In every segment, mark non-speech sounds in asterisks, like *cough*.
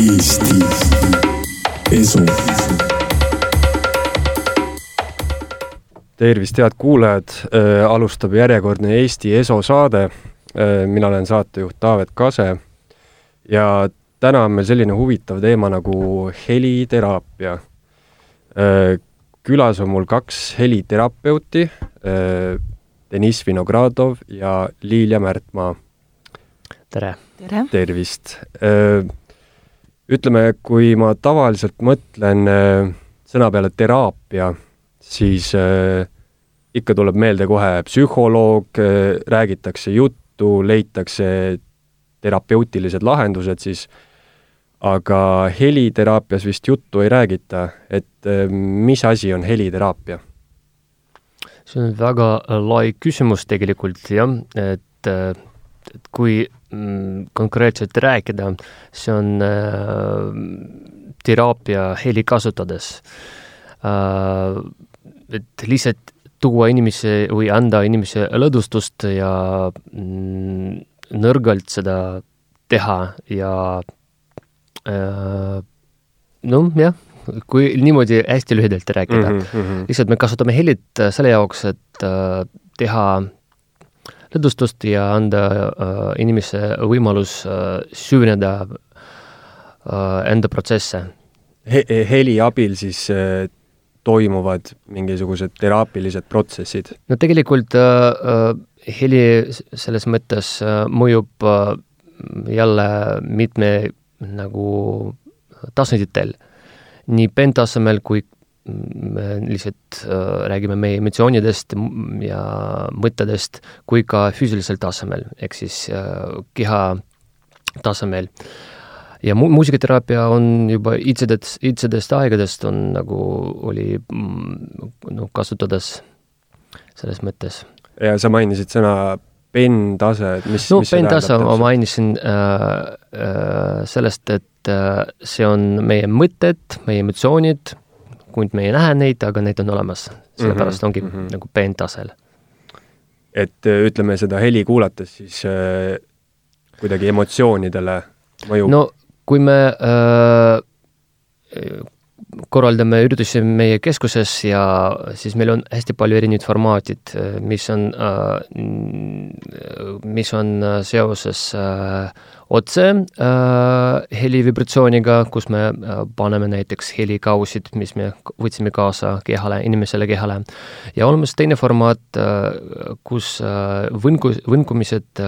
Eesti Esu. tervist, head kuulajad äh,, alustab järjekordne Eesti Eso saade äh,. mina olen saatejuht Taavet Kase ja täna on meil selline huvitav teema nagu heliteraapia äh,. külas on mul kaks heliterapeuti äh,, Deniss Vinogradov ja Liilia Märtmaa. tere! tere! tervist! Äh, ütleme, kui ma tavaliselt mõtlen äh, sõna peale teraapia, siis äh, ikka tuleb meelde kohe psühholoog, räägitakse juttu, leitakse terapeutilised lahendused, siis aga heliteraapias vist juttu ei räägita, et mis asi on heliteraapia? see on väga lai küsimus tegelikult jah, et, et kui konkreetselt rääkida, see on äh, teraapia heli kasutades äh,. et lihtsalt tuua inimese või anda inimese lõdvustust ja mm, nõrgalt seda teha ja äh, noh, jah kui niimoodi hästi lühidalt rääkida mm, -hmm. lihtsalt me kasutame helit äh, selle jaoks, et äh, teha lõdvustust ja anda äh, inimese võimalus äh, süveneda äh, enda protsesse He. heli abil siis äh, toimuvad mingisugused teraapilised protsessid? no tegelikult äh, äh, heli selles mõttes äh, mõjub äh, jälle mitme nagu tasanditel nii pentasemel kui me lihtsalt äh, räägime meie emotsioonidest ja mõtetest, kui ka füüsilisel tasemel, ehk siis äh, keha tasemel. ja mu-, muusikateraapia on juba iidsedest, iidsedest aegadest on nagu, oli noh, kasutades selles mõttes. ja sa mainisid sõna pentase, et mis no pentase ma mainisin äh, äh, sellest, et äh, see on meie mõtted, meie emotsioonid, kuid me ei näe neid, aga neid on olemas. sellepärast mm -hmm, ongi mm -hmm. nagu pentasel. et äh, ütleme, seda heli kuulates siis äh, kuidagi emotsioonidele mõjub? no kui me äh, korraldame üritusi meie keskuses ja siis meil on hästi palju erinevaid formaatid, mis on, mis on seoses otse helivibratsiooniga, kus me paneme näiteks helikausid, mis me võtsime kaasa kehale, inimesele kehale. ja olemas teine formaat, kus võngu, võngumised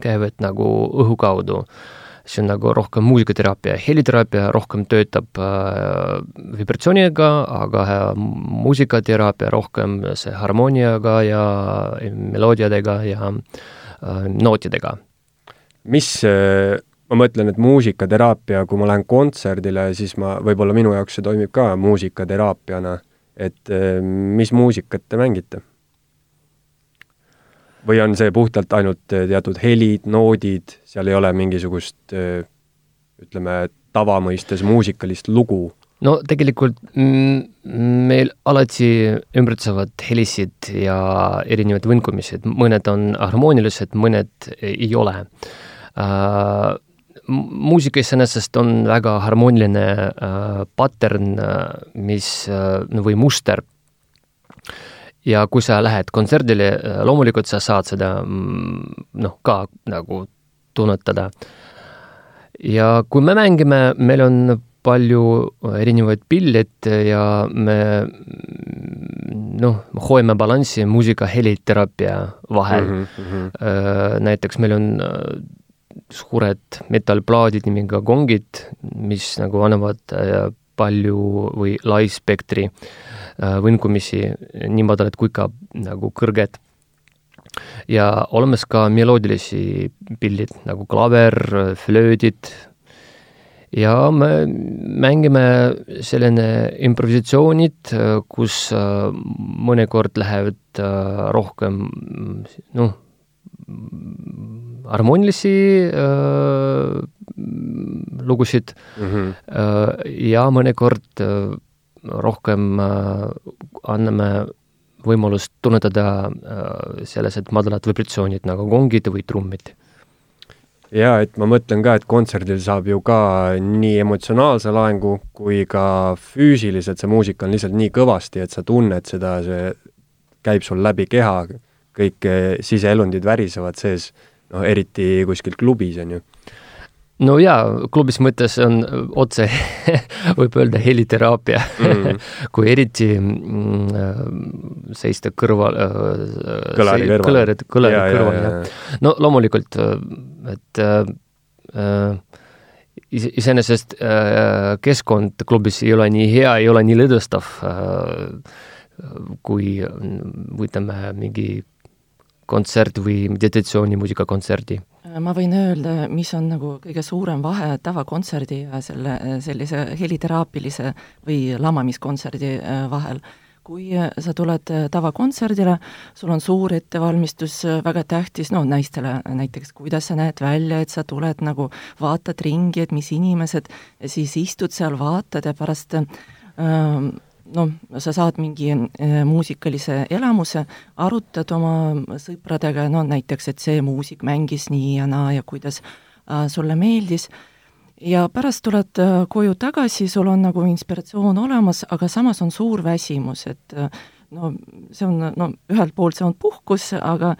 käivad nagu õhu kaudu see on nagu rohkem muusikateraapia, heliteraapia rohkem töötab äh, vibratsiooniga, aga muusikateraapia rohkem see harmooniaga ja meloodiadega ja äh, nootidega. mis äh, ma mõtlen, et muusikateraapia, kui ma lähen kontserdile, siis ma, võib-olla minu jaoks see toimib ka muusikateraapiana, et äh, mis muusikat te mängite? Või on see puhtalt ainult eh, teatud helid, noodid, seal ei ole mingisugust eh, ütleme, tavamõistes muusikalist lugu? no tegelikult meil alati ümbritsevad helisid ja erinevad võnkumised, mõned on harmoonilised, mõned ei ole uh, muusika iseenesest on väga harmooniline äh, pattern äh,, mis äh, või muster ja kui sa lähed kontserdile, äh, loomulikult sa saad seda mm, noh, ka nagu tunnetada. ja kui me mängime, meil on palju erinevaid pilleid ja me noh, hoiame balanssi muusika heliteraapia vahel mm. -hmm. näiteks meil on äh, suured metallplaadid nimega gongid, mis nagu annavad palju või lai spektri äh, võnkumisi, nii madalad kui ka nagu kõrged. ja olemas ka meloodilisi pillid nagu klaver, flöödid ja me mängime selline improvisatsioonid, kus äh, mõnikord lähevad äh, rohkem noh, harmoonilisi äh, lugusid mm -hmm. äh, ja mõnikord äh, rohkem äh, anname võimalust tunnetada äh, sellised madalad vibratsioonid nagu kongid või trummid. jaa, et ma mõtlen ka, et kontserdil saab ju ka nii emotsionaalse laengu kui ka füüsiliselt, see muusika on lihtsalt nii kõvasti, et sa tunned seda, see käib sul läbi keha, kõik siseelundid värisevad sees, noh eriti kuskil klubis, on ju no jaa, klubis mõttes on otse *laughs* võib öelda heliteraapia mm. *laughs* kui eriti mm, äh, seista kõrval äh,, kõlari kõrval, kõlari, kõlari ja, kõrval, jah. no loomulikult, et äh, äh iseenesest äh, keskkond klubis ei ole nii hea, ei ole nii lõdvestav äh, kui ütleme, mingi kontsert või meditatsioonimuusika kontserdi ma võin öelda, mis on nagu kõige suurem vahe tavakontserdi ja selle, sellise heliteraapilise või lamamiskontserdi äh, vahel. kui äh, sa tuled äh, tavakontserdile, sul on suur ettevalmistus, väga tähtis, no naistele näiteks, kuidas sa näed välja, et sa tuled nagu, vaatad ringi, et mis inimesed, siis istud seal, vaatad ja pärast äh, noh, sa saad mingi äh, muusikalise elamuse, arutad oma sõpradega, no näiteks, et see muusik mängis nii ja naa ja kuidas äh, sulle meeldis, ja pärast tuled äh, koju tagasi, sul on nagu inspiratsioon olemas, aga samas on suur väsimus, et äh, no see on, no ühelt poolt see on puhkus, aga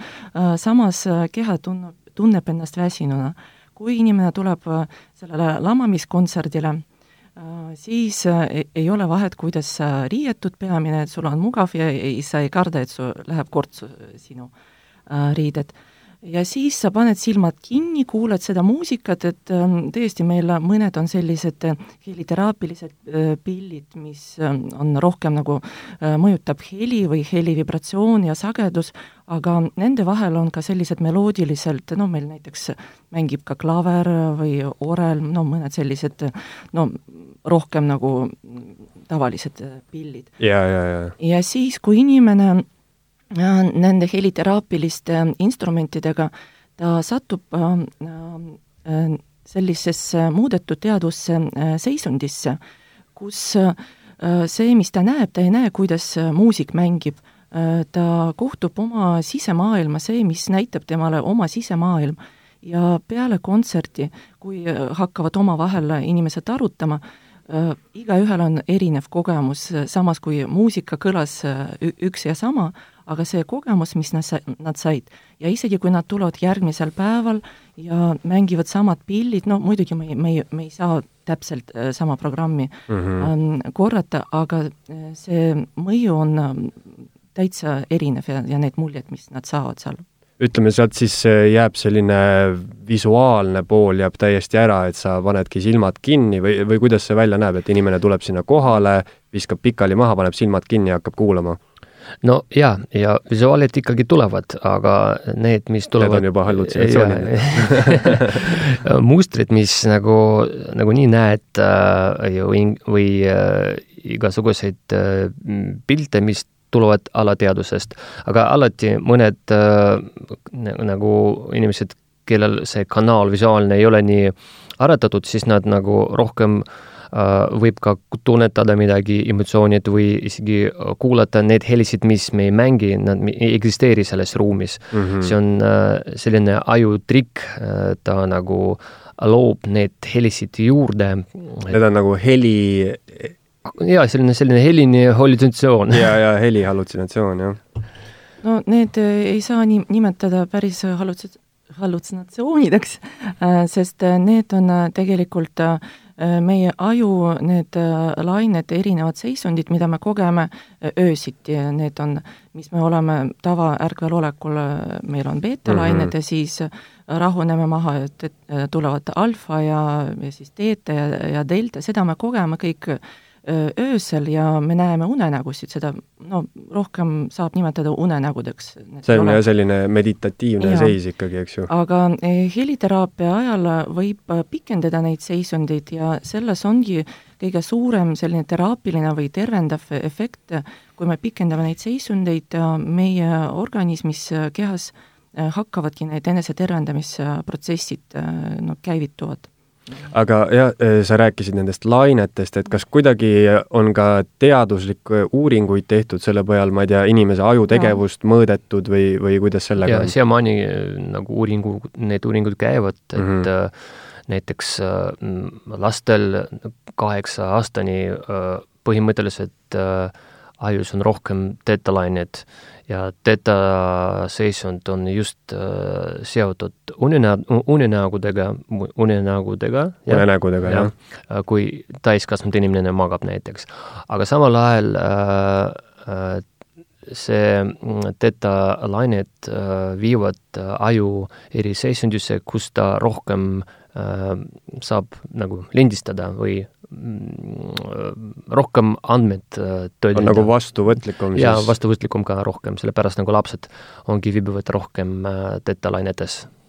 samas keha tunneb, tunneb ennast väsinuna. kui inimene tuleb sellele lamamiskontserdile, siis äh, ei ole vahet, kuidas sa riietud, peamine, et sul on mugav ja ei, sa ei karda, et sul läheb kortsu sinu äh, riided ja siis sa paned silmad kinni, kuulad seda muusikat, et ähm, tõesti, meil mõned on sellised äh, heliteraapilised äh, pillid, mis ähm, on rohkem nagu, äh, mõjutab heli või heli vibratsioon ja sagedus, aga nende vahel on ka sellised meloodiliselt, no meil näiteks mängib ka klaver või orel, no mõned sellised no rohkem nagu tavalised pillid. ja, ja, ja. ja siis, kui inimene nende heliteraapiliste instrumentidega ta satub äh, äh, sellisesse muudetud teadvusse äh, seisundisse, kus see, mis ta näeb, ta ei näe, kuidas muusik mängib, ta kohtub oma sisemaailma, see, mis näitab temale oma sisemaailm. ja peale kontserti, kui hakkavad omavahel inimesed arutama, igaühel on erinev kogemus, samas kui muusika kõlas üks ja sama, aga see kogemus, mis nad, nad said, ja isegi kui nad tulevad järgmisel päeval ja mängivad samad pillid, no muidugi me me me ei saa täpselt äh, sama programmi mm -hmm. korrata, aga äh, see mõju on ähm, täitsa erinev ja, ja need muljed, mis nad saavad seal ütleme, sealt siis äh, jääb selline visuaalne pool jääb täiesti ära, et sa panedki silmad kinni või, või kuidas see välja näeb, et inimene tuleb sinna kohale, viskab pikali maha, paneb silmad kinni ja hakkab kuulama? No jaa, ja visuaalid ikkagi tulevad, aga need, mis tulevad Need on juba hallutsinatsioonid *laughs* mustrid, mis nagu, nagunii näed äh, ju in-, või äh, igasuguseid äh, pilte, mis tulevad alateadusest, aga alati mõned äh, nagu inimesed, kellel see kanaal visuaalne ei ole nii aretatud, siis nad nagu rohkem Äh, võib ka tunnetada midagi, emotsioonid või isegi kuulata neid helisid, mis me ei mängi, nad ei eksisteeri selles ruumis mm. -hmm. see on äh, selline ajutrikk, äh, ta nagu loob need helisid juurde. Need on nagu heli jaa, selline, selline heline hallutsinatsioon. ja, ja helihallutsinatsioon, jah. no need ei saa nii nimetada päris hallutsi-, hallutsinatsioonideks, sest need on tegelikult Äh, meie aju, need äh, lained, erinevad seisundid, mida me kogeme äh, öösiti, need on, mis me oleme tavaärkvel olekul, meil on beetalained mm -hmm. ja siis rahuneme maha, et, et tulevad alfa ja, ja siis teeta ja, ja delta, seda me kogeme kõik öösel ja me näeme unenägusid, seda no rohkem saab nimetada unenägudeks. see on jah selline meditatiivne ja. seis ikkagi, eks ju. aga eh, heliteraapia ajal võib pikendada neid seisundeid ja selles ongi kõige suurem selline teraapiline või tervendav efekt, kui me pikendame neid seisundeid, meie organismis, kehas hakkavadki need enesetervendamisprotsessid no käivituvad aga jah, sa rääkisid nendest lainetest, et kas kuidagi on ka teaduslikke uuringuid tehtud selle põhjal, ma ei tea, inimese ajutegevust ja. mõõdetud või, või kuidas sellega ja, on? siiamaani nagu uuringu, need uuringud käivad, et mm -hmm. näiteks lastel kaheksa aastani põhimõtteliselt ajus on rohkem tetalainet ja teta-seisund on just äh, seotud unenäo, unenägudega, unenägudega. unenägudega, jah ja,. kui täiskasvanud inimene magab näiteks. aga samal ajal äh, äh, see teta-lained äh, viivad äh, aju eri seisundisse, kus ta rohkem äh, saab nagu lindistada või Mm, rohkem andmed äh, tõlgida. on nagu vastuvõtlikum siis? jaa, vastuvõtlikum ka rohkem, sellepärast nagu lapsed ongi, viibivad rohkem. Äh,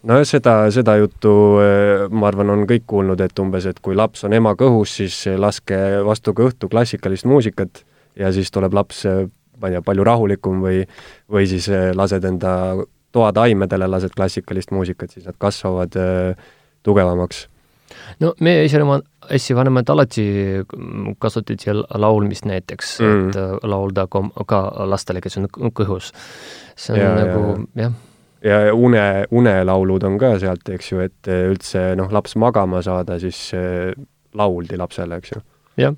no seda, seda juttu äh, ma arvan, on kõik kuulnud, et umbes, et kui laps on ema kõhus, siis laske vastu kõhtu klassikalist muusikat ja siis tuleb laps, ma ei tea, palju rahulikum või, või siis lased enda toataimedele, lased klassikalist muusikat, siis nad kasvavad tugevamaks no meie esivanemad, esivanemad alati kasutati laulmist näiteks mm., et äh, laulda ka, lastele, kes on kõhus. see on ja, nagu jah ja une, unelaulud on ka sealt, eks ju, et äh, üldse noh, laps magama saada, siis äh, lauldi lapsele, eks ju. jah.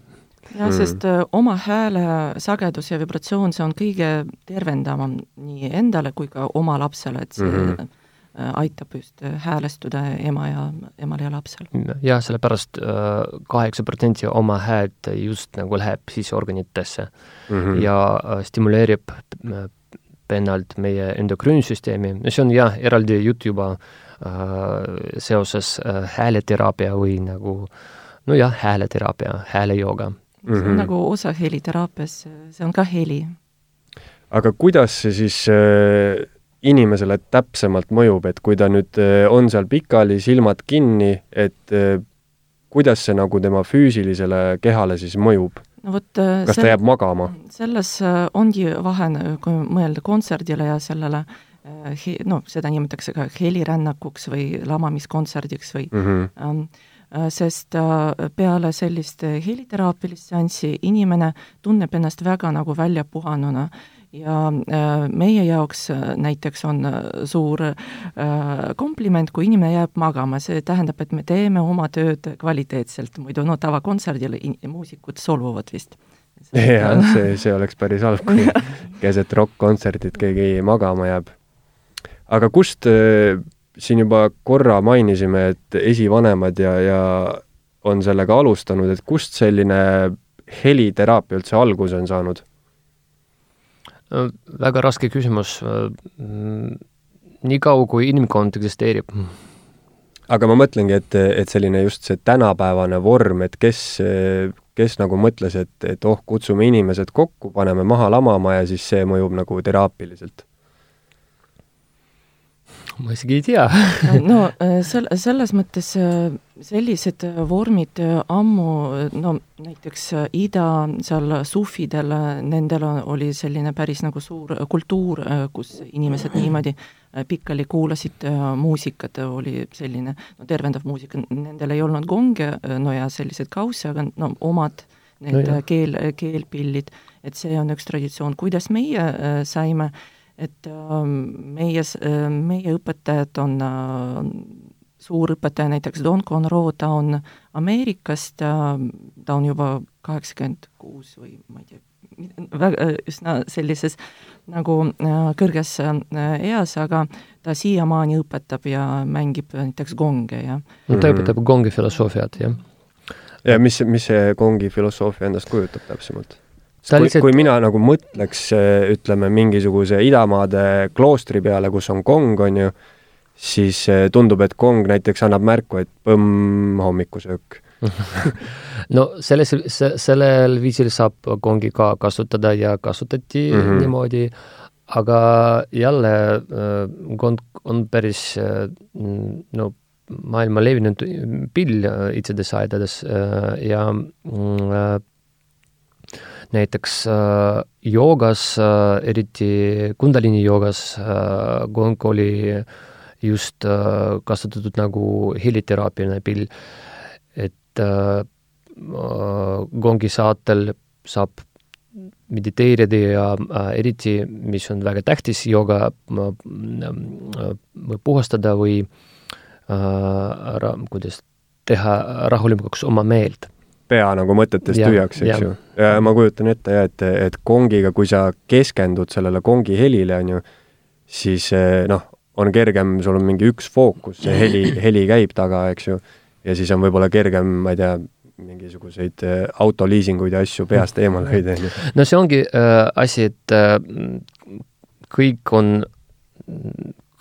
jah, sest mm. oma hääle sagedus ja vibratsioon, see on kõige tervendavam nii endale kui ka oma lapsele, et see mm -hmm aitab just äh, häälestuda ema ja, emal ja lapsel. jah, sellepärast äh, kaheksa protsenti oma häält just nagu läheb siseorganitesse mm -hmm. ja stimuleerib pennalt meie endokriinsüsteemi, see on jah, eraldi jutt juba äh, seoses äh, hääleteraapia või nagu nojah, hääleteraapia, häälejooga mm. -hmm. see on nagu osa heliteraapias, see on ka heli. aga kuidas see siis äh inimesele täpsemalt mõjub, et kui ta nüüd äh, on seal pikali, silmad kinni, et äh, kuidas see nagu tema füüsilisele kehale siis mõjub? no vot äh, kas sel... ta jääb magama? selles ongi vahe, kui mõelda kontserdile ja sellele no seda nimetatakse ka helirännakuks või lamamiskontserdiks või mm -hmm. sest peale sellist heliteraapilist seanssi inimene tunneb ennast väga nagu väljapuhanuna ja äh, meie jaoks äh, näiteks on äh, suur kompliment, kui inimene jääb magama, see tähendab, et me teeme oma tööd kvaliteetselt, muidu no tavakontserdil muusikud solvuvad vist. *laughs* jah, see, see oleks päris halb, kui *laughs* keset rokk-kontserdit keegi magama jääb. aga kust, siin juba korra mainisime, et esivanemad ja, ja on sellega alustanud, et kust selline heliteraapia üldse alguse on saanud? Väga raske küsimus. nii kaua, kui inimkond eksisteerib. aga ma mõtlengi, et, et selline just see tänapäevane vorm, et kes, kes nagu mõtles, et, et oh, kutsume inimesed kokku, paneme maha lamama ja siis see mõjub nagu teraapiliselt ma isegi ei tea. *laughs* No äh, sel-, selles mõttes äh, sellised vormid äh, ammu, no näiteks ida seal sufidel, nendel oli selline päris nagu suur kultuur, kus inimesed niimoodi pikali kuulasid muusikat, oli selline no tervendav muusika, nendel ei olnud gonge, no ja selliseid kausse, aga no omad need no, keel, keelpillid, et see on üks traditsioon, kuidas meie saime äh, et ähm, meie, äh, meie õpetajad on, äh, suur õpetaja näiteks Don Conroe, ta on Ameerikast, ta on juba kaheksakümmend kuus või ma ei tea, väga, üsna sellises nagu äh, kõrges eas, aga ta siiamaani õpetab ja mängib näiteks gonge ja no ta õpetab gongi filosoofiat, jah. ja mis, mis see gongi filosoofia endast kujutab täpsemalt? Kui lihtsalt..., kui mina nagu mõtleks, ütleme, mingisuguse idamaade kloostri peale, kus on kong, on ju, siis eh, tundub, et kong näiteks annab märku, et põmm, hommikusöök *laughs* no selles, sellel viisil saab kongi ka kasutada ja kasutati mm -hmm. niimoodi, aga jälle eh, on päris eh, no maailma levinud pill itsedes aedades ja mm, näiteks äh, joogas äh,, eriti Kundalini joogas äh, gong oli just äh, kasutatud nagu heliteraapiline pill et gongi saatel saab mediteerida ja äh, eriti, mis on väga tähtis, jooga äh, puhastada või äh, kuidas teha rahulikuks oma meelt. Pea nagu mõtetest tühjaks, eks ju. ja ma kujutan ette jah, et, et kongiga, kui sa keskendud sellele kongi helile, on ju, siis noh, on kergem, sul on mingi üks fookus, see heli, *clears throat* heli käib taga, eks ju, ja siis on võib-olla kergem, ma ei tea, mingisuguseid äh, autoliisinguid ja asju peast *laughs* eemale hoida, on ju. no see ongi äh, asi, et äh, kõik on,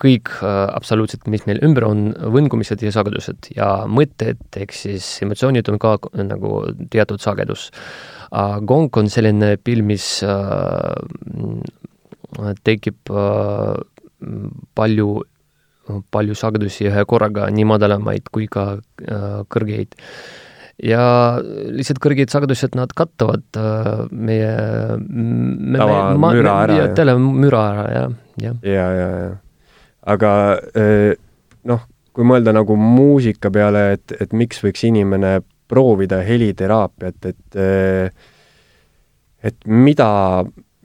kõik äh, absoluutselt, mis meil ümber on, võngumised ja sagedused ja mõtted, ehk siis emotsioonid on ka nagu teatud sagedus äh,. gong on selline pill, mis äh, tekib palju palju sagedusi ühe korraga, nii madalamaid kui ka kõrgeid ja lihtsalt kõrged sagedused, nad kattavad äh, meie me, tava me, müra ära, tele müra ära, jah, jah. ja, ja, ja. Aga äh, noh, kui mõelda nagu muusika peale, et, et miks võiks inimene proovida heliteraapiat, et äh, et mida,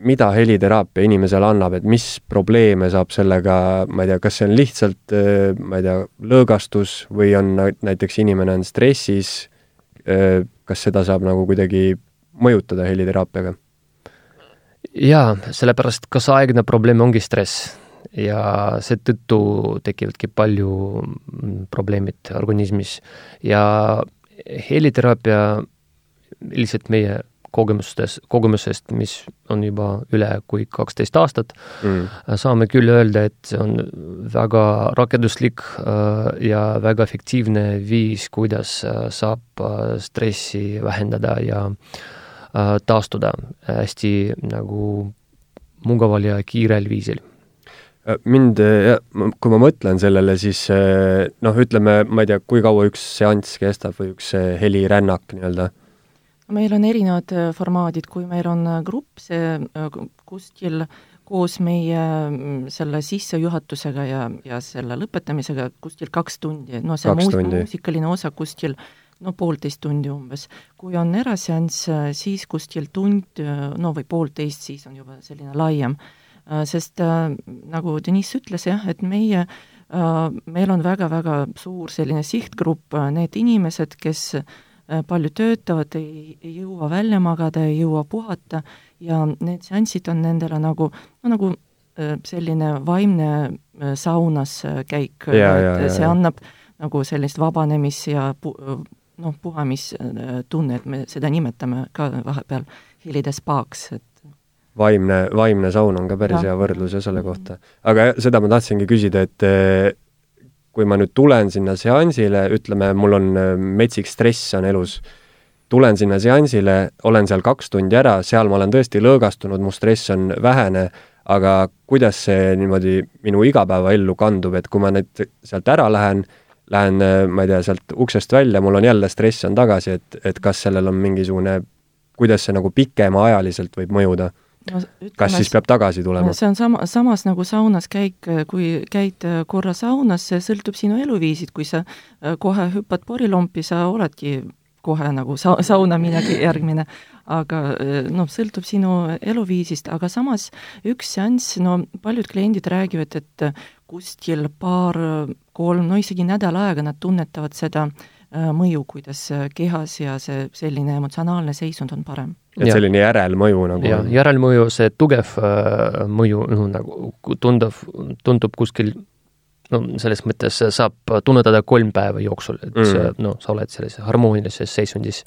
mida heliteraapia inimesele annab, et mis probleeme saab sellega, ma ei tea, kas see on lihtsalt, ma ei tea, lõõgastus või on näiteks inimene on stressis, kas seda saab nagu kuidagi mõjutada heliteraapiaga? jaa, sellepärast kaasaegne probleem ongi stress ja seetõttu tekivadki palju mm, probleemid organismis. Ja heliteraapia lihtsalt meie kogemustes, kogemusest, mis on juba üle kui kaksteist aastat mm., saame küll öelda, et see on väga rakenduslik äh, ja väga efektiivne viis, kuidas äh, saab äh, stressi vähendada ja taastuda. Hästi nagu mugaval ja kiirel viisil mind, kui ma mõtlen sellele, siis noh, ütleme, ma ei tea, kui kaua üks seanss kestab või üks helirännak nii-öelda meil on erinevad äh, formaadid, kui meil on äh, grupp, see äh, kuskil koos meie mm, selle sissejuhatusega ja, ja selle lõpetamisega kuskil kaks tundi, no see muus, muusikaline osa kuskil no poolteist tundi umbes. kui on eraseanss, siis kuskil tund, no või poolteist, siis on juba selline laiem. Sest nagu Deniss ütles jah, et meie, meil on väga-väga suur selline sihtgrupp, need inimesed, kes äh, Äh, palju töötavad, ei, ei jõua välja magada, ei jõua puhata ja need seansid on nendele nagu, no nagu äh, selline vaimne äh, saunas käik, et see annab nagu sellist vabanemis- ja pu-, noh, puhamistunne, et me seda nimetame ka vahepeal helide spaaks, et vaimne, vaimne saun on ka päris ja. hea võrdlus ja selle kohta. aga seda ma tahtsingi küsida, et kui ma nüüd tulen sinna seansile, ütleme, mul on äh, metsik stress on elus, tulen sinna seansile, olen seal kaks tundi ära, seal ma olen tõesti lõõgastunud, mu stress on vähene, aga kuidas see niimoodi minu igapäevaellu kandub, et kui ma nüüd sealt ära lähen, lähen, äh, ma ei tea, sealt uksest välja, mul on jälle stress on tagasi, et, et kas sellel on mingisugune, kuidas see nagu pikemaajaliselt võib mõjuda no, ütleme, kas siis peab tagasi tulema? see on sama, samas nagu saunas käik, kui käid korra saunas, see sõltub sinu eluviisid, kui sa äh, kohe hüppad porilompi, sa oledki kohe nagu sa-, sauna minegi järgmine, aga äh, noh, sõltub sinu eluviisist, aga samas üks seanss, no paljud kliendid räägivad, et kuskil paar, kolm, no isegi nädal aega nad tunnetavad seda äh, mõju, kuidas kehas ja see selline emotsionaalne seisund on parem. Et selline järelmõju nagu ja järelmõju, see tugev äh, mõju noh, nagu tundub, tundub kuskil no selles mõttes saab tunnetada kolm päeva jooksul, et mm. noh, sa oled sellises harmoonilises seisundis.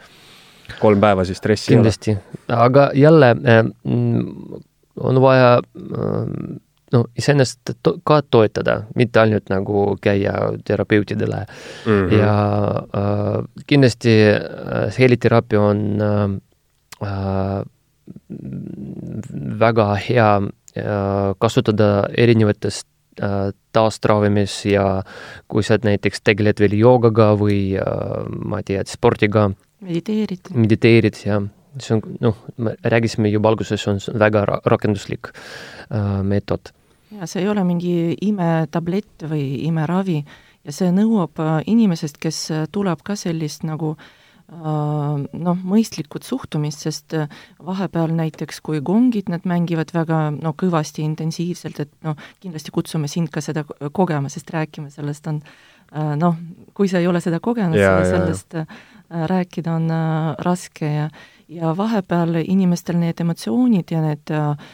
kolm päeva siis stressi kindlasti, aga jälle äh, on vaja äh, no iseennast to ka toetada, mitte ainult nagu käia terapeutidele mm -hmm. ja äh, kindlasti äh, heliteraapia on äh, Äh, väga hea äh, kasutada erinevates äh, taastravimis ja kui sa näiteks tegeled veel joogaga või ma ei tea, spordiga. mediteerid. mediteerid, jah. see on, noh, me rääkisime juba alguses, on väga ra rakenduslik äh, meetod. Ja see ei ole mingi imetablett või imeravi ja see nõuab inimesest, kes tuleb ka sellist nagu äh, noh, mõistlikud suhtumist, sest vahepeal näiteks, kui gongid, need mängivad väga no kõvasti, intensiivselt, et noh, kindlasti kutsume sind ka seda kogema, sest rääkima sellest on noh, kui sa ei ole seda kogenud, sellest ja. rääkida on raske ja ja vahepeal inimestel need emotsioonid ja need äh,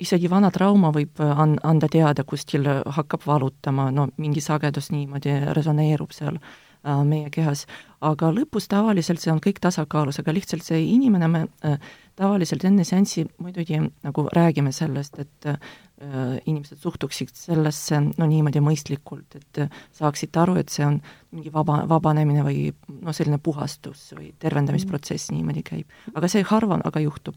isegi vana trauma võib an-, anda teada, kuskil hakkab valutama, no mingi sagedus niimoodi resoneerub seal. äh, Äh, meie kehas. aga lõpus tavaliselt see on kõik tasakaalus, aga lihtsalt see inimene, me äh, tavaliselt enne seanssi muidugi nagu räägime sellest, et äh, inimesed suhtuksid sellesse no niimoodi mõistlikult, et saaksid aru, et see on mingi vaba, vabanemine või noh, selline puhastus või tervendamisprotsess niimoodi käib. aga see harva aga juhtub.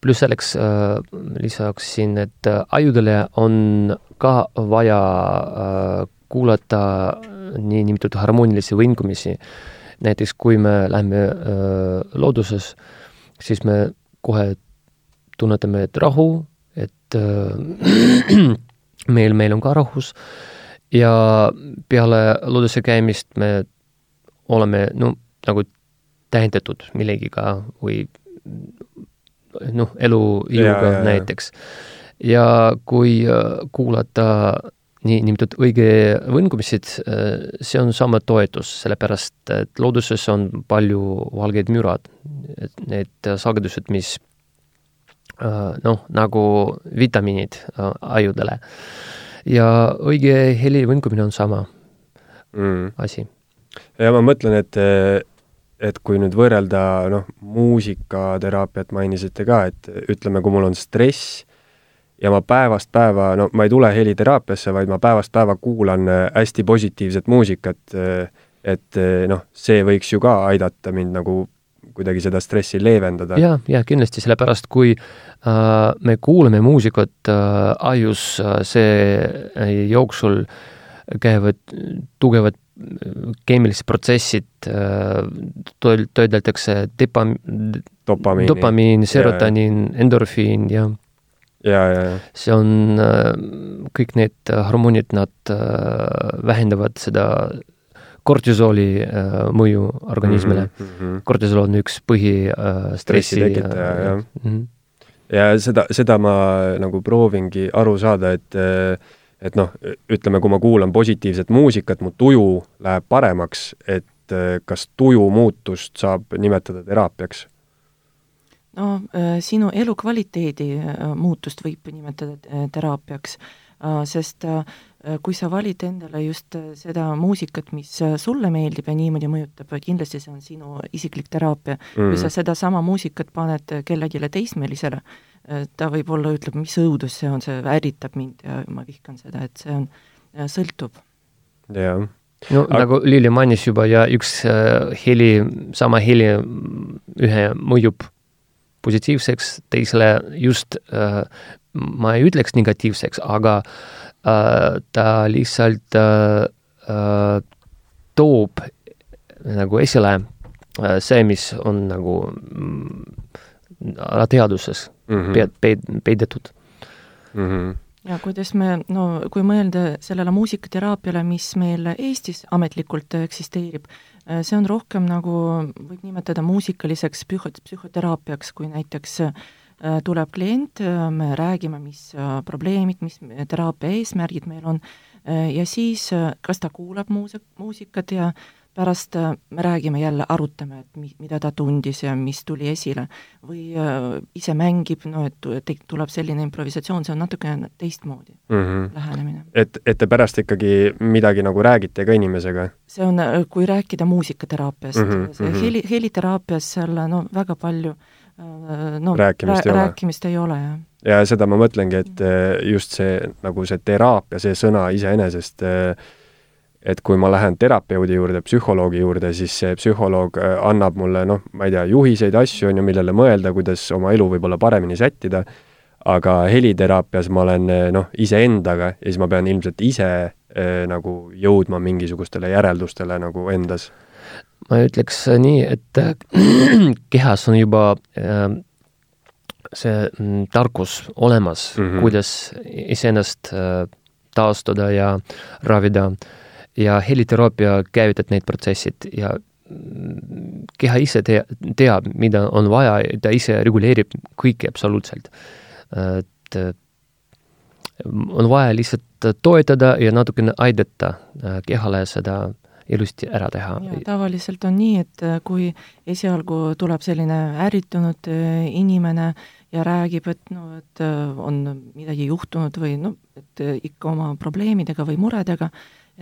pluss selleks äh, lisaksin, et ajudele on ka vaja äh, kuulata niinimetatud harmoonilisi võngumisi. näiteks kui me läheme äh, looduses, siis me kohe tunnetame, et rahu, et äh, *clears throat* meil, meil on ka rahus ja peale looduse käimist me oleme no nagu tähendatud millegiga või noh, elujõuga näiteks. ja kui kuulata niinimetatud õige võngumised, äh, see on sama toetus, sellepärast et looduses on palju valgeid mürad, et need sagedused, mis äh, noh, nagu vitamiinid äh, ajudele. ja õige heli võngumine on sama mm. asi. ja ma mõtlen, et et kui nüüd võrrelda noh, muusikateraapiat mainisite ka, et ütleme, kui mul on stress ja ma päevast päeva, no ma ei tule heliteraapiasse, vaid ma päevast päeva kuulan äh, hästi positiivset muusikat, äh, et äh, noh, see võiks ju ka aidata mind nagu kuidagi seda stressi leevendada. jaa, jaa, kindlasti, sellepärast kui äh, me kuulame muusikat äh, ajus äh,, see jooksul käivad tugevad keemilised protsessid äh,, töödeldakse depa-, dopamiin, serotoniin, endorfiin ja ja, ja, ja. See on, äh, kõik need hormoonid, nad äh, vähendavad seda kortisooli äh, mõju organismile mm. -hmm. kortisool on üks põhi stressi tekitaja, jah mm. -hmm. ja seda, seda ma nagu proovingi aru saada, et et noh, ütleme, kui ma kuulan positiivset muusikat, mu tuju läheb paremaks, et kas tuju muutust saab nimetada teraapiaks? No äh, sinu elukvaliteedi äh, muutust võib nimetada äh, teraapiaks, sest kui sa valid endale just seda muusikat, mis sulle meeldib ja niimoodi mõjutab, kindlasti see on sinu isiklik teraapia mm. kui sa sedasama muusikat paned kellelegi teismelisele, ta võib-olla ütleb, mis õudus see on, see ärritab mind ja ma vihkan seda, et see on, sõltub. jah no Aga... nagu Lili mainis juba ja üks äh, heli, sama heli ühe mõjub positiivseks, teisele just äh, ma ei ütleks negatiivseks, aga äh, ta lihtsalt äh, äh, toob nagu esile äh, see, mis on nagu teaduses mm -hmm. peid-, peidetud mm. -hmm ja kuidas me, no kui mõelda sellele muusikateraapiale, mis meil Eestis ametlikult eksisteerib, Äh, see on rohkem nagu, võib nimetada muusikaliseks psühho-, psühhoteraapiaks, kui näiteks äh, tuleb klient, äh, me räägime, mis probleemid, mis teraapia eesmärgid meil on, ja siis kas ta kuulab muusik, muusikat ja pärast me räägime jälle, arutame, et mi-, mida ta tundis ja mis tuli esile. või äh, ise mängib, no et te-, tuleb selline improvisatsioon, see on natukene teistmoodi mm -hmm. lähenemine. et, et te pärast ikkagi midagi nagu räägite ka inimesega? see on, kui rääkida muusikateraapiast mm, -hmm, mm -hmm. heli, heliteraapias seal no väga palju no rääkimist, rää, ei, rääkimist ei ole, jah. ja seda ma mõtlengi, et just see, nagu see teraapia, see sõna iseenesest äh, et kui ma lähen terapeudi juurde, psühholoogi juurde, siis see psühholoog äh, annab mulle noh, ma ei tea, juhiseid, asju, on ju, millele mõelda, kuidas oma elu võib-olla paremini sättida, aga heliteraapias ma olen äh, noh, iseendaga ja siis ma pean ilmselt ise eh, nagu jõudma mingisugustele järeldustele nagu endas. ma ütleks nii, et *clears throat* kehas on juba äh, see mm, tarkus olemas mm, -hmm. kuidas iseennast äh, taastuda ja ravida äh, ja heliteraapia käivitab need protsessid ja keha ise tea, teab, mida on vaja, ta ise reguleerib kõike absoluutselt. et on vaja lihtsalt toetada ja natukene aidata kehale seda ilusti ära teha. tavaliselt on nii, et kui esialgu tuleb selline ärritunud inimene ja räägib, et no, et on midagi juhtunud või noh, et ikka oma probleemidega või muredega,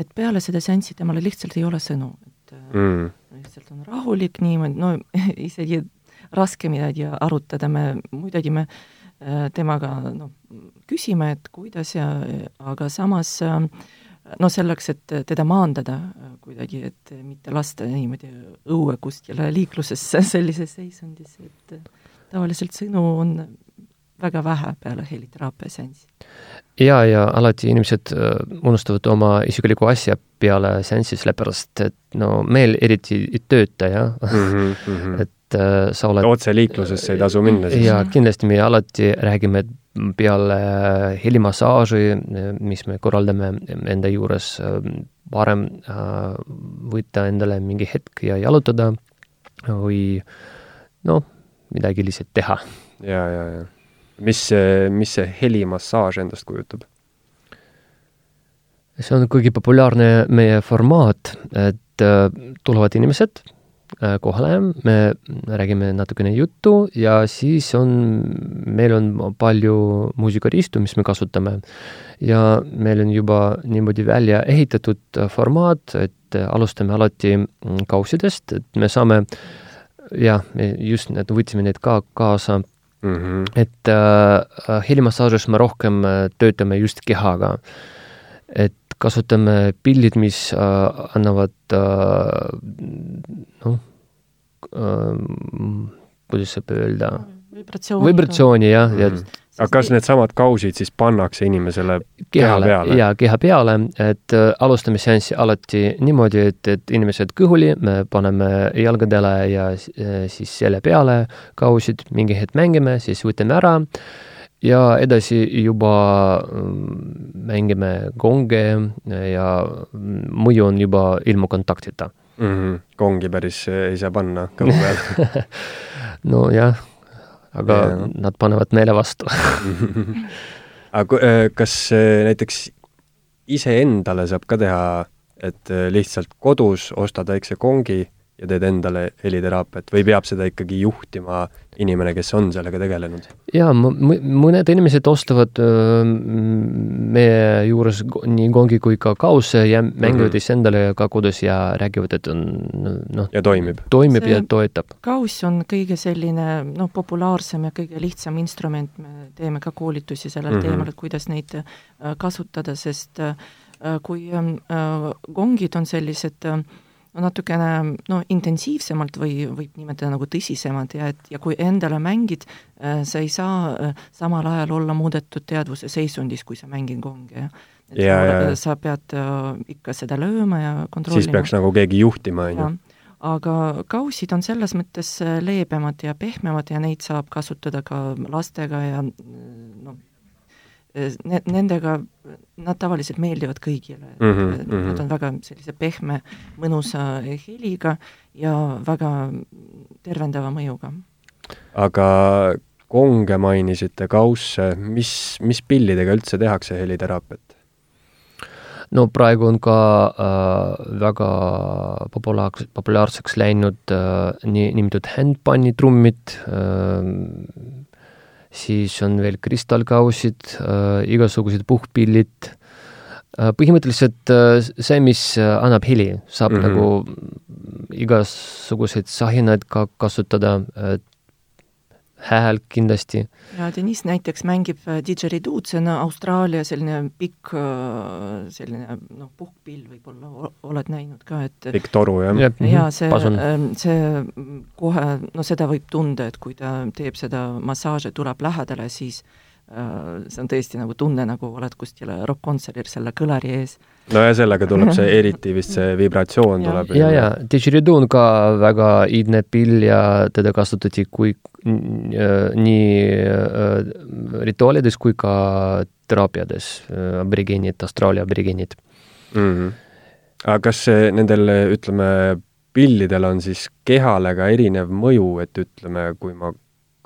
et peale seda seanssi temale lihtsalt ei ole sõnu, et mm. lihtsalt on rahulik niimoodi, no *laughs* isegi raske midagi arutada, me muidugi me äh, temaga noh, küsime, et kuidas ja, aga samas no selleks, et teda maandada kuidagi, et mitte lasta niimoodi õue kuskile liiklusesse *laughs* sellises seisundis, et tavaliselt sõnu on väga vähe peale heliteraapia seanssi. ja, ja alati inimesed äh, unustavad oma isiklikku asja peale seanssi, sellepärast et no meil eriti ei tööta, jah mm. -hmm. *laughs* et äh, sa oled otseliiklusesse ei tasu minna siis? jaa, kindlasti me alati räägime peale helimassaaži, mis me korraldame enda juures, parem äh, võtta endale mingi hetk ja jalutada või noh, midagi lihtsalt teha. ja, ja, ja mis mis see helimassaaž endast kujutab? see on kuigi populaarne meie formaat, et äh, tulevad inimesed äh, kohale, me räägime natukene juttu ja siis on, meil on palju muusikariistu, mis me kasutame. ja meil on juba niimoodi välja ehitatud formaat, et alustame alati kaussidest, et me saame jah, me just need, võtsime need ka kaasa mm. -hmm. et äh, helimassaažis me rohkem äh, töötame just kehaga. et kasutame pillid, mis äh, annavad äh, noh äh,, kuidas saab öelda, vibratsiooni jah mm, -hmm. Aga kas needsamad kausid siis pannakse inimesele kehale, keha peale? jaa, keha peale, et äh, alustame seanssi alati niimoodi, et, et inimesed kõhuli, me paneme jalgadele ja äh, siis selle peale kausid, mingi hetk mängime, siis võtame ära ja edasi juba mm, mängime gonge ja mõju on juba ilma kontaktita mm. -hmm. kongi päris ei saa panna kõhu peale *laughs* nojah aga ja. nad panevad meele vastu *laughs* aga äh, kas äh, näiteks iseendale saab ka teha, et äh, lihtsalt kodus ostad väikse kongi ja teed endale heliteraapiat või peab seda ikkagi juhtima inimene, kes on sellega tegelenud? jaa, mõned inimesed ostavad meie juures nii kongi kui ka kause ja mängivad siis mm -hmm. endale ka kodus ja räägivad, et on noh ja toimib? toimib See ja toetab. kauss on kõige selline noh, populaarsem ja kõige lihtsam instrument, me teeme ka koolitusi sellel mm -hmm. teemal, et kuidas neid kasutada, sest kui kongid on sellised äh, natukene no intensiivsemalt või võib nimetada nagu tõsisemad ja et ja kui endale mängid, äh, sa ei saa äh, samal ajal olla muudetud teadvuse seisundis, kui sa mängid kongi, jah. et ja, sa, ja. sa pead äh, ikka seda lööma ja kontrollima. siis peaks nagu keegi juhtima, on ju aga kausid on selles mõttes leebemad ja pehmemad ja neid saab kasutada ka lastega ja noh, ne-, nendega, nad tavaliselt meeldivad kõigile mm, -hmm, nad -hmm. on väga sellise pehme, mõnusa heliga ja väga tervendava mõjuga. aga konge mainisite, kausse, mis, mis pillidega üldse tehakse heliteraapiat? no praegu on ka äh, väga populaarseks, populaarseks läinud äh, nii, nimetatud handpanni trummid äh,, siis on veel kristallkausid äh,, igasugused puhkpillid äh,, põhimõtteliselt äh, see, mis annab heli, saab mm -hmm. nagu igasuguseid sahinaid ka kasutada äh,, hääl kindlasti. ja Deniss näiteks mängib didgeridoo'd, see on Austraalia selline pikk äh, selline noh, puhkpill võib-olla oled näinud ka, et pikk toru, jah? ja mhm. see, ähm, see kohe, no seda võib tunda, et kui ta teeb seda massaaži, tuleb lähedale, siis äh, see on tõesti nagu tunne, nagu oled kuskil rokk-kontserdil selle kõlari ees no ja sellega tuleb see *laughs* eriti vist see vibratsioon tuleb. ja, ja didgeridoo on ka väga iidne pill ja teda kasutati kui nii äh, rituaalides kui ka teraapiades äh,, aborigeenid, Austraalia aborigeenid mm. -hmm. aga kas nendel, ütleme, pillidel on siis kehale ka erinev mõju, et ütleme, kui ma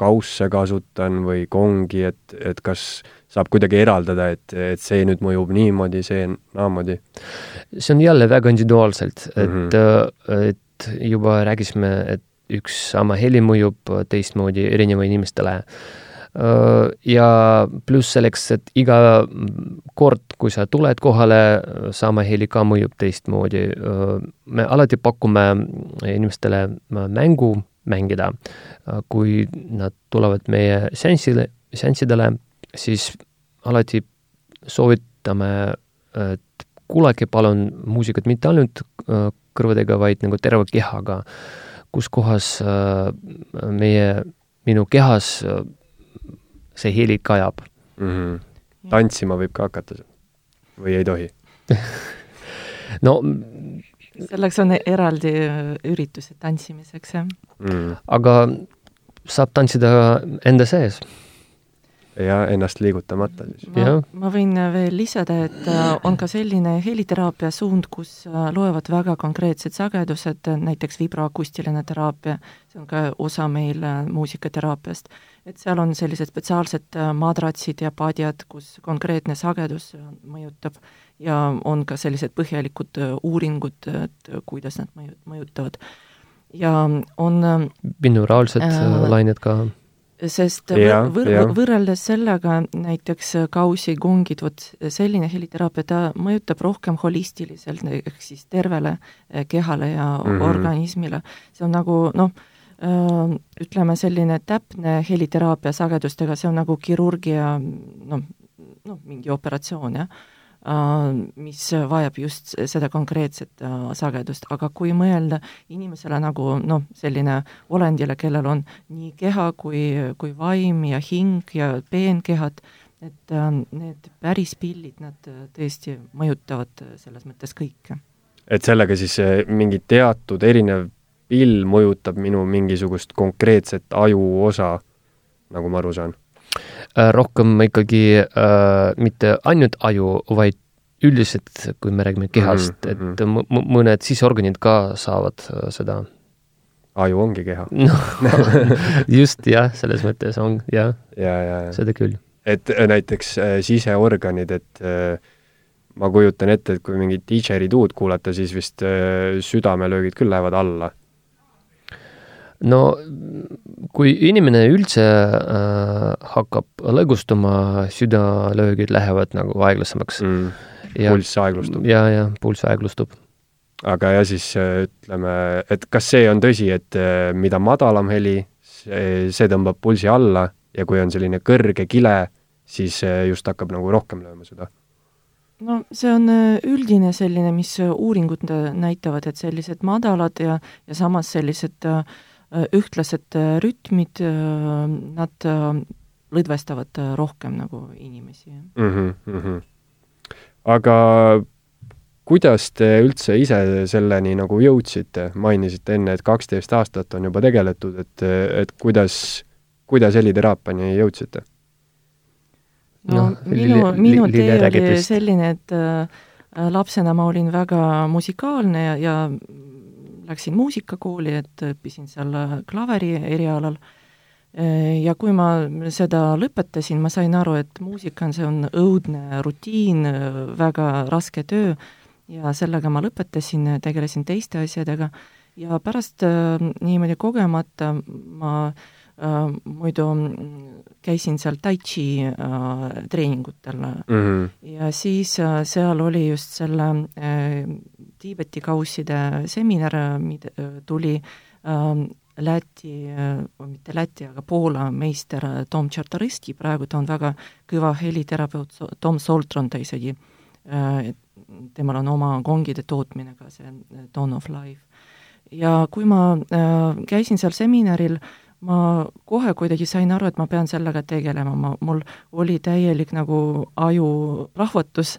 kausse kasutan või kongi, et, et kas saab kuidagi eraldada, et, et see nüüd mõjub niimoodi, see naamoodi? see on jälle väga individuaalselt, et mm, -hmm. et juba rääkisime, et üks sama heli mõjub teistmoodi erineva inimestele. Ja pluss selleks, et iga kord, kui sa tuled kohale, sama heli ka mõjub teistmoodi. me alati pakume inimestele mängu mängida. kui nad tulevad meie seansile, seanssidele, siis alati soovitame, et kuulake palun muusikat mitte ainult kõrvadega, vaid nagu terve kehaga kus kohas äh, meie, minu kehas äh, see heli kajab mm. -hmm. tantsima võib ka hakata või ei tohi *laughs* no selleks on eraldi üritused tantsimiseks, jah. Mm.. aga saab tantsida enda sees? Ja ennast liigutamata siis. ma, ma võin veel lisada, et äh, on ka selline heliteraapia suund, kus äh, loevad väga konkreetsed sagedused, näiteks vibroakustiline teraapia, see on ka osa meil äh, muusikateraapiast. Et seal on sellised spetsiaalsed madratsid ja padjad, kus konkreetne sagedus mõjutab ja on ka sellised põhjalikud uuringud, et kuidas nad mõju-, mõjutavad. ja on binauraalsed äh, lained ka sest ja, võr-, võr-, võrreldes sellega näiteks kausi, kongid, vot selline heliteraapia, ta mõjutab rohkem holistiliselt, ehk siis tervele eh, kehale ja mm -hmm. organismile. see on nagu noh, ütleme selline täpne heliteraapia sagedustega, see on nagu kirurgia noh, noh, mingi operatsioon, jah mis vajab just seda konkreetset sagedust, aga kui mõelda inimesele nagu noh, selline olendile, kellel on nii keha kui, kui vaim ja hing ja peenkehad, et need päris pillid, nad tõesti mõjutavad selles mõttes kõike. et sellega siis mingi teatud erinev pill mõjutab minu mingisugust konkreetset ajuosa, nagu ma aru saan? Äh, rohkem ikkagi äh, mitte ainult aju, vaid üldiselt, kui me räägime kehast mm, -hmm. et mõned siseorganid ka saavad äh, seda. aju ongi keha *laughs* no, just jah, selles mõttes on jah ja, ja, ja. seda küll. et äh, näiteks äh, siseorganid, et äh, ma kujutan ette, et kui mingit didžeriduud kuulata, siis vist äh, südamelöögid küll lähevad alla no kui inimene üldse äh, hakkab lõgustuma, südalöögid lähevad nagu aeglasemaks mm.. pulss aeglustub. ja, ja pulss aeglustub. aga ja siis äh, ütleme, et kas see on tõsi, et äh, mida madalam heli, see, tõmbab pulsi alla ja kui on selline kõrge kile, siis äh, just hakkab nagu rohkem lööma süda? no see on üldine selline, mis uuringud näitavad, et sellised madalad ja, ja samas sellised Äh, ühtlased äh, rütmid, äh, nad lõdvestavad rohkem nagu inimesi mm. -hmm. aga kuidas te üldse ise selleni nagu jõudsite, mainisite enne, et kaksteist aastat on juba tegeletud, et, et kuidas, kuidas heliteraapiani jõudsite? no, no minu, minu tee oli selline, et äh, lapsena ma olin väga musikaalne ja, ja läksin muusikakooli, et õppisin seal klaveri erialal. Ja kui ma seda lõpetasin, ma sain aru, et muusika on, see on õudne rutiin, väga raske töö. Ja sellega ma lõpetasin, tegelesin teiste asjadega. Ja pärast niimoodi kogemata ma äh, muidu käisin seal tai chi äh, treeningutel. Mm -hmm. ja siis äh, seal oli just selle äh, Tiibeti kausside seminar, mida tuli äh, Läti äh,, mitte Läti, aga Poola meister Tom Tšartoriski, praegu ta on väga kõva heliterapeut, Tom Soltron ta isegi äh,, temal on oma kongide tootmine ka, see Dawn of Life. ja kui ma äh, käisin seal seminaril äh, ma kohe kuidagi sain aru, et ma pean sellega tegelema, ma, mul oli täielik nagu ajurahvatus,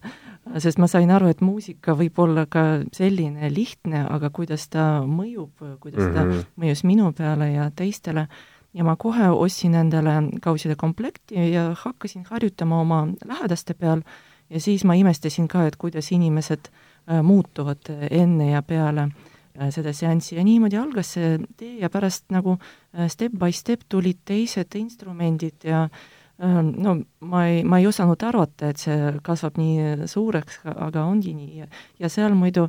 sest ma sain aru, et muusika võib olla ka selline lihtne, aga kuidas ta mõjub, kuidas ta mm -hmm. mõjus minu peale ja teistele, ja ma kohe ostsin endale kauside komplekti ja hakkasin harjutama oma lähedaste peal. Ja siis ma imestasin ka, et kuidas inimesed äh, muutuvad enne ja peale äh, seda seanssi. Ja niimoodi algas see tee ja pärast nagu äh, step by step tulid teised instrumendid ja äh, no ma ei, ma ei osanud arvata, et see kasvab nii suureks, aga ongi nii ja, seal muidu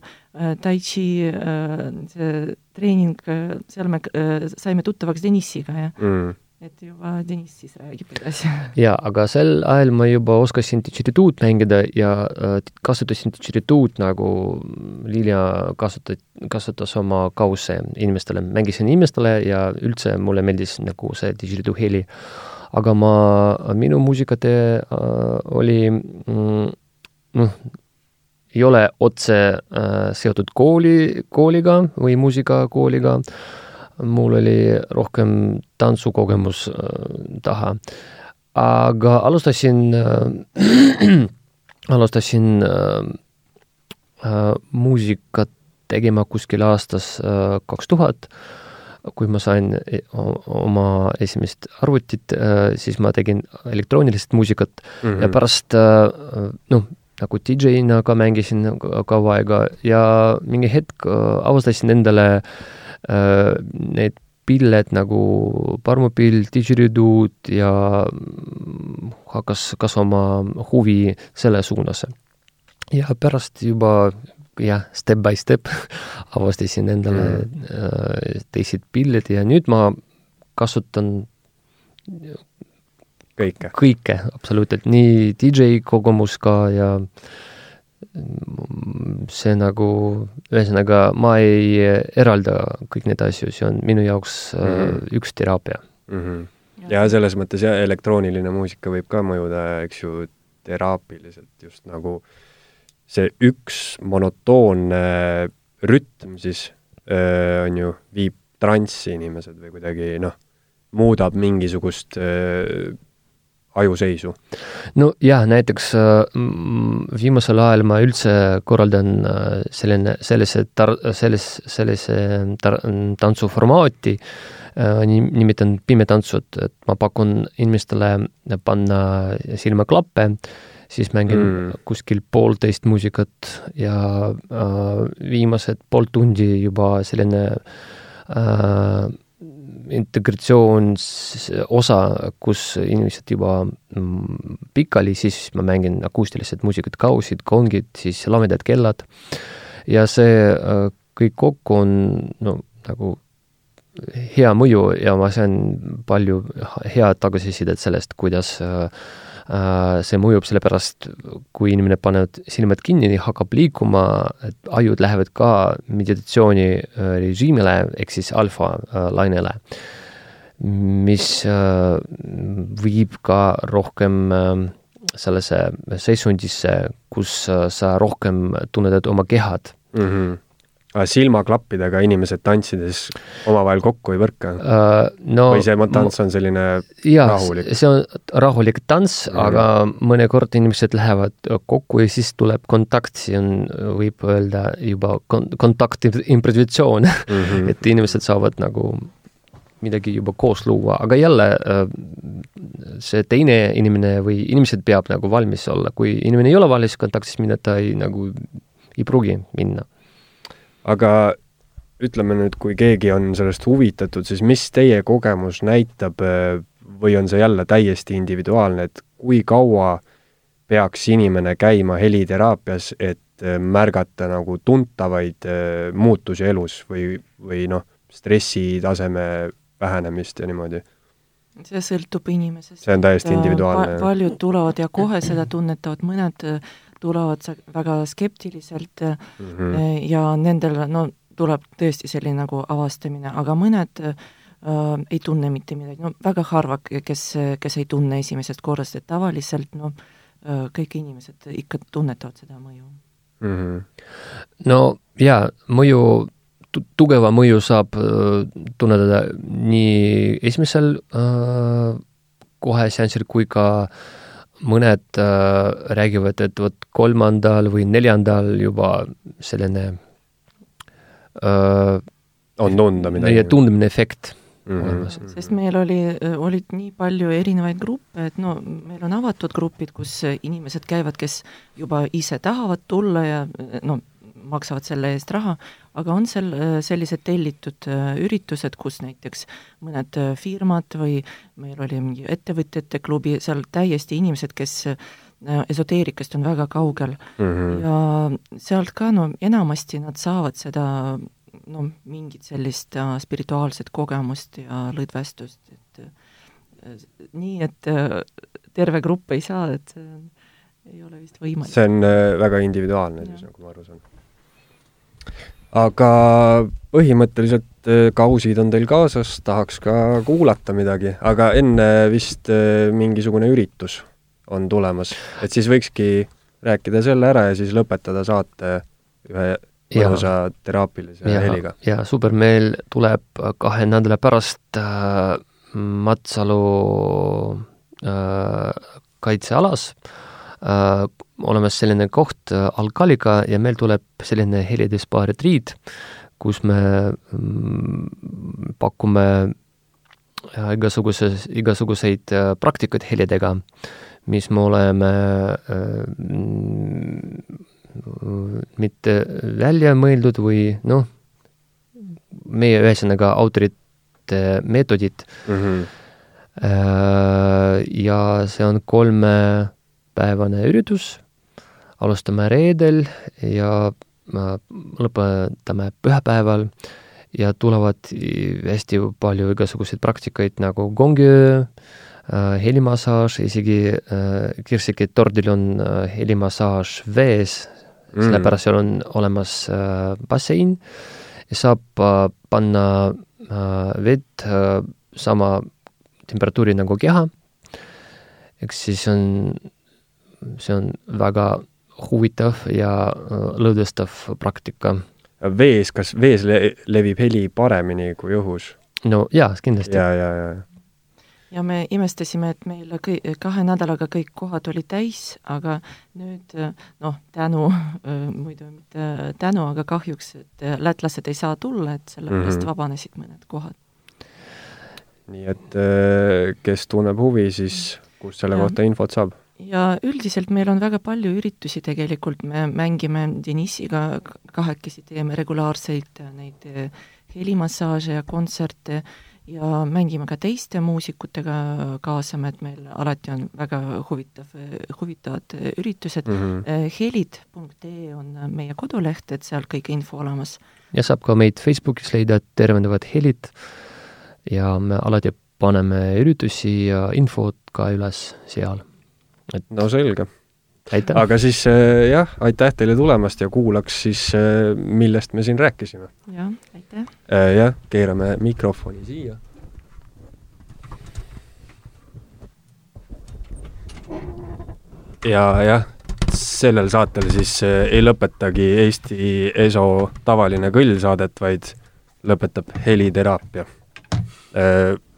tai chi see treening, seal me saime tuttavaks Denissiga ja mm et juba Deniss siis räägib edasi. *laughs* jaa, aga sel ajal ma juba oskasin didžerituud mängida ja äh, kasutasin didžerituud nagu Lilja kasutas, kasutas oma kause inimestele, mängisin inimestele ja üldse mulle meeldis nagu see didžeritu heli. Aga ma, minu muusikatee äh, oli mm, noh, ei ole otse äh, seotud kooli, kooliga või muusikakooliga äh,, mul oli rohkem tantsukogemus äh, taha. aga alustasin äh,, *clears throat* alustasin äh, äh, muusikat tegema kuskil aastas äh, kaks tuhat, kui ma sain e, oma esimest arvutit äh,, siis ma tegin elektroonilist muusikat mm -hmm. ja pärast äh, noh, nagu DJ-na ka mängisin kaua aega ja mingi hetk äh, avastasin endale need pilled nagu parmupill, didžeriduud ja hakkas kasvama huvi selle suunas. ja pärast juba jah, step by step *laughs* avastasin endale mm. Äh, teised pillid ja nüüd ma kasutan kõike, kõike absoluutselt, nii DJ kogemus ka ja äh, see nagu, ühesõnaga, ma ei eralda kõik neid asju, see on minu jaoks mm -hmm. üks teraapia mm. -hmm. ja selles mõttes jah, elektrooniline muusika võib ka mõjuda, eks ju, teraapiliselt just nagu see üks monotoonne rütm siis öö, on ju, viib transsi inimesed või kuidagi noh, muudab mingisugust öö, ajuseisu? no jah, näiteks viimasel ajal ma üldse korraldan selline, sellise tar-, selles, sellise tar-, tantsuformaati, nimetan pimetantsud, et ma pakun inimestele panna silmaklappe, siis mängin mm. kuskil poolteist muusikat ja äh, viimased pool tundi juba selline äh, integratsioon osa, kus inimesed juba mm, pikali, siis ma mängin akustilised muusikat, kausid, kongid, siis lamedad kellad ja see äh, kõik kokku on no nagu hea mõju ja ma saan palju head tagasisidet sellest, kuidas Äh, see mõjub sellepärast, kui inimene paneb silmad kinni, hakkab liikuma, ajud lähevad ka meditatsiooni äh, režiimile ehk siis alfa äh, mis viib ka rohkem sellesse seisundisse, kus sa rohkem tunnetad oma kehad mm. -hmm silmaklappidega inimesed tantsides omavahel kokku ei põrka uh,? No, või see tants on selline jaa, rahulik? see on rahulik tants mm, -hmm. aga mõnikord inimesed lähevad kokku ja siis tuleb kontakt, see on, võib öelda juba kon-, kontakti improvisatsioon mm, -hmm. *laughs* et inimesed saavad nagu midagi juba koos luua, aga jälle see teine inimene või inimesed peab nagu valmis olla, kui inimene ei ole valmis kontaktis minna, ta ei nagu ei pruugi minna aga ütleme nüüd, kui keegi on sellest huvitatud, siis mis teie kogemus näitab äh, või on see jälle täiesti individuaalne, et kui kaua peaks inimene käima heliteraapias, et äh, märgata nagu tuntavaid äh, muutusi elus või, või noh, stressitaseme vähenemist ja niimoodi? see sõltub inimesest. see on täiesti individuaalne pa. paljud tulevad ja kohe seda tunnetavad, mõned tulevad väga skeptiliselt mm -hmm. ja nendel no tuleb tõesti selline nagu avastamine, aga mõned äh, ei tunne mitte midagi, no väga harva, kes, kes ei tunne esimesest korrast, et tavaliselt noh äh,, kõik inimesed ikka tunnetavad seda mõju mm. -hmm. no jaa, mõju tugeva mõju saab äh, tunnetada nii esimesel äh, kohe seansil kui ka äh, mõned äh, räägivad, et vot kolmandal või neljandal juba selline äh, on tunda midagi? tundmine efekt mm -hmm. olemas. sest meil oli, olid nii palju erinevaid gruppe, et no meil on avatud grupid, kus inimesed käivad, kes juba ise tahavad tulla ja no maksavad selle eest raha, aga on seal sellised tellitud üritused, kus näiteks mõned firmad või meil oli mingi ettevõtjate klubi, seal täiesti inimesed, kes esoteerikast on väga kaugel mm -hmm. ja sealt ka no enamasti nad saavad seda no mingit sellist äh, spirituaalset kogemust ja lõdvestust, et äh, nii, et äh, terve grupp ei saa, et see on, ei ole vist võimalik. see on väga individuaalne siis, nagu ma aru saan. Aga põhimõtteliselt kausid on teil kaasas, tahaks ka kuulata midagi, aga enne vist mingisugune üritus on tulemas, et siis võikski rääkida selle ära ja siis lõpetada saate ühe mõnusa teraapilise ja, heliga. jaa, super, meil tuleb kahe nädala pärast äh, Matsalu äh, kaitsealas äh, olemas selline koht äh, Alkaliga ja meil tuleb selline helide spa retriit, kus me mm, pakume äh, igasuguses, igasuguseid äh, praktikaid helidega, mis me oleme äh, mitte välja mõeldud või noh, meie ühesõnaga autorite meetodid mm. -hmm. ja see on kolmepäevane üritus, alustame reedel ja lõpetame pühapäeval ja tulevad hästi palju igasuguseid praktikaid nagu gongöö, helimassaaž, isegi Kirsiki tordil on helimassaaž vees, mm. sellepärast seal on olemas äh, bassein ja saab äh, panna äh, vett äh, sama temperatuuri nagu keha, eks siis on, see on väga huvitav ja äh, lõõdestav praktika. vees, kas vees le levib heli paremini kui õhus? no jaa, kindlasti. ja, ja, ja ja me imestasime, et meil kõi-, kahe nädalaga kõik kohad olid täis, aga nüüd noh, tänu, *laughs* muidu mitte tänu, aga kahjuks, et lätlased ei saa tulla, et sellepärast mm -hmm. vabanesid mõned kohad. nii et kes tunneb huvi, siis kust selle ja. kohta infot saab? Ja üldiselt meil on väga palju üritusi tegelikult, me mängime Denisiga kahekesi, teeme regulaarseid neid helimassaaže ja kontserte ja mängime ka teiste muusikutega, kaasame, et meil alati on väga huvitav, huvitavad üritused mm. -hmm. helid.ee on meie koduleht, et seal kõik info olemas. ja saab ka meid Facebookis leida, tervendavad helid ja me alati paneme üritusi ja infot ka üles seal. Et no selge aga siis äh, jah, aitäh teile tulemast ja kuulaks siis, äh, millest me siin rääkisime. jah, aitäh. Äh, jah, keerame mikrofoni siia. ja jah, sellel saatel siis ei lõpetagi Eesti ESO tavaline kõllsaadet, vaid lõpetab heliteraapia.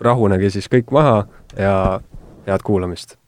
rahunege siis kõik maha ja head kuulamist